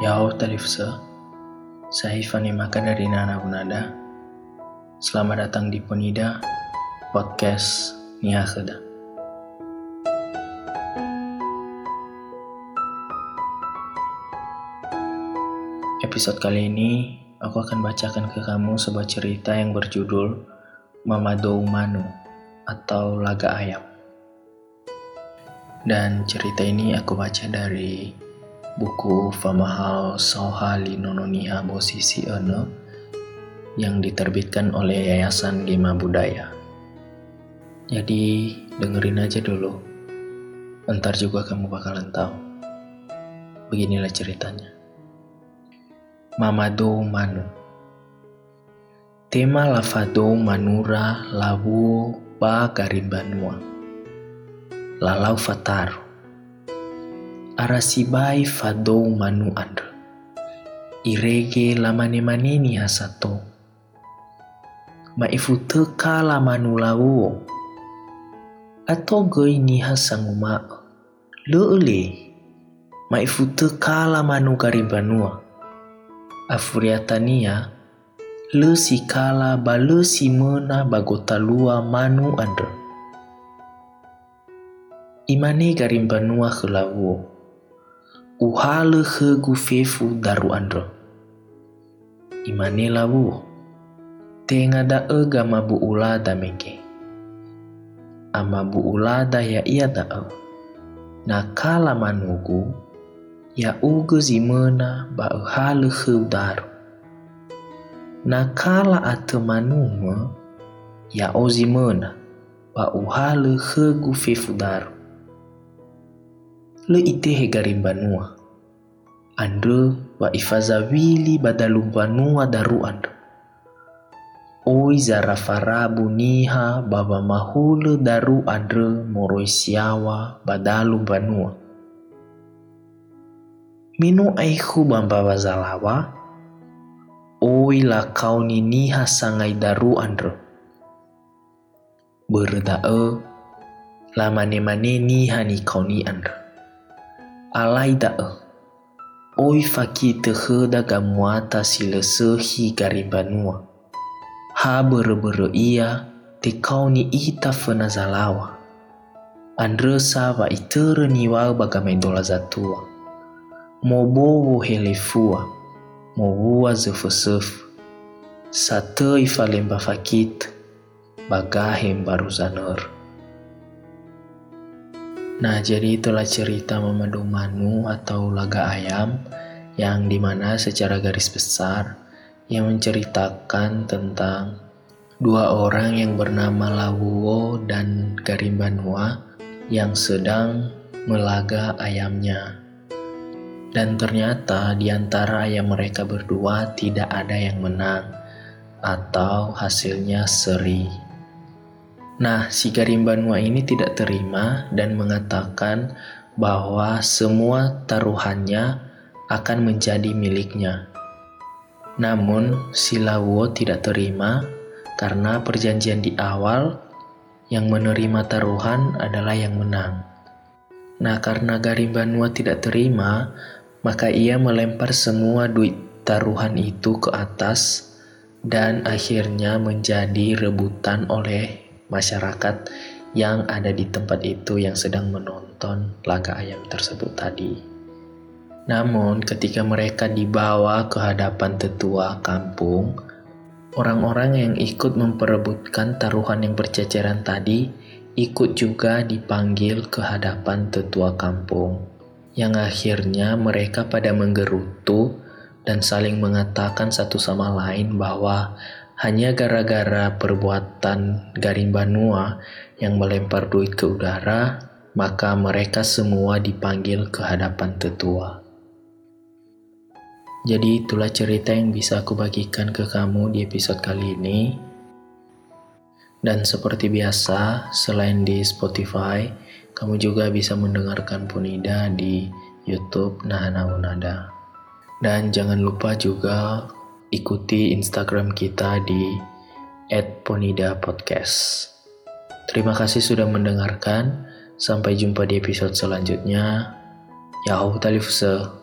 Yao Talifse, saya Ifani Maka dari Nana Unada. Selamat datang di Ponida, podcast Niakeda. Episode kali ini, aku akan bacakan ke kamu sebuah cerita yang berjudul Mamado Manu atau Laga Ayam. Dan cerita ini aku baca dari buku Famahal Sohali Nononiha Bosisi Ene yang diterbitkan oleh Yayasan Gema Budaya. Jadi dengerin aja dulu, entar juga kamu bakalan tahu. Beginilah ceritanya. Mamado Manu Tema Lavado Manura Lawu Ba Garimbanua lalau fataru. Arasibai fadou manu andra. Irege lamane maneni hasato. Maifuteka lamanu lawo. Atau goi ni hasanguma. Leule. Maifuteka lamanu garibanua. Afuriatania. Le sikala ba le simena bagotalua manu andra imane garim banua Uhale he gufefu daru andro. Imane lawu. Tenga da e gama bu ulada meke. Ama bu ulada ya iya da e. Na kala manugu ya ugu zimena ba e he daru. Na kala ate manuma ya o zimena ba uhale he gufefu daru le ite he garimbanua. Andre wa ifazawili badalumbanua daru andre. Oi zarafarabu niha baba mahule daru andre moroisiawa badalumbanua. Minu aihu bamba zalawa. Oi la kauni niha sangai daru andre. Berdae la mane-mane niha ni kauni andre alai da e. Oi faki te he da gamuata si le sehi garibanua. Ha bere-bere ia te kau ni ita fena zalawa. Andresa wa itere niwa bagamai dola zatua. Mobowo helefua. Mowua zefu-zefu. Sate ifalemba fakit. Bagahem baru zaner. Nah, jadi itulah cerita Memandu Manu atau Laga Ayam yang di mana secara garis besar yang menceritakan tentang dua orang yang bernama Lawuo dan Garimbanua yang sedang melaga ayamnya. Dan ternyata di antara ayam mereka berdua tidak ada yang menang atau hasilnya seri. Nah, si Garimbanua ini tidak terima dan mengatakan bahwa semua taruhannya akan menjadi miliknya. Namun, si Lawo tidak terima karena perjanjian di awal yang menerima taruhan adalah yang menang. Nah, karena Garimbanua tidak terima, maka ia melempar semua duit taruhan itu ke atas dan akhirnya menjadi rebutan oleh masyarakat yang ada di tempat itu yang sedang menonton laga ayam tersebut tadi. Namun, ketika mereka dibawa ke hadapan tetua kampung, orang-orang yang ikut memperebutkan taruhan yang berceceran tadi ikut juga dipanggil ke hadapan tetua kampung, yang akhirnya mereka pada menggerutu dan saling mengatakan satu sama lain bahwa hanya gara-gara perbuatan Garimbanua yang melempar duit ke udara, maka mereka semua dipanggil ke hadapan tetua. Jadi itulah cerita yang bisa aku bagikan ke kamu di episode kali ini. Dan seperti biasa, selain di Spotify, kamu juga bisa mendengarkan Punida di YouTube Nahana Unada. Dan jangan lupa juga ikuti Instagram kita di @ponida_podcast. Terima kasih sudah mendengarkan. Sampai jumpa di episode selanjutnya. Yahoo Talifse.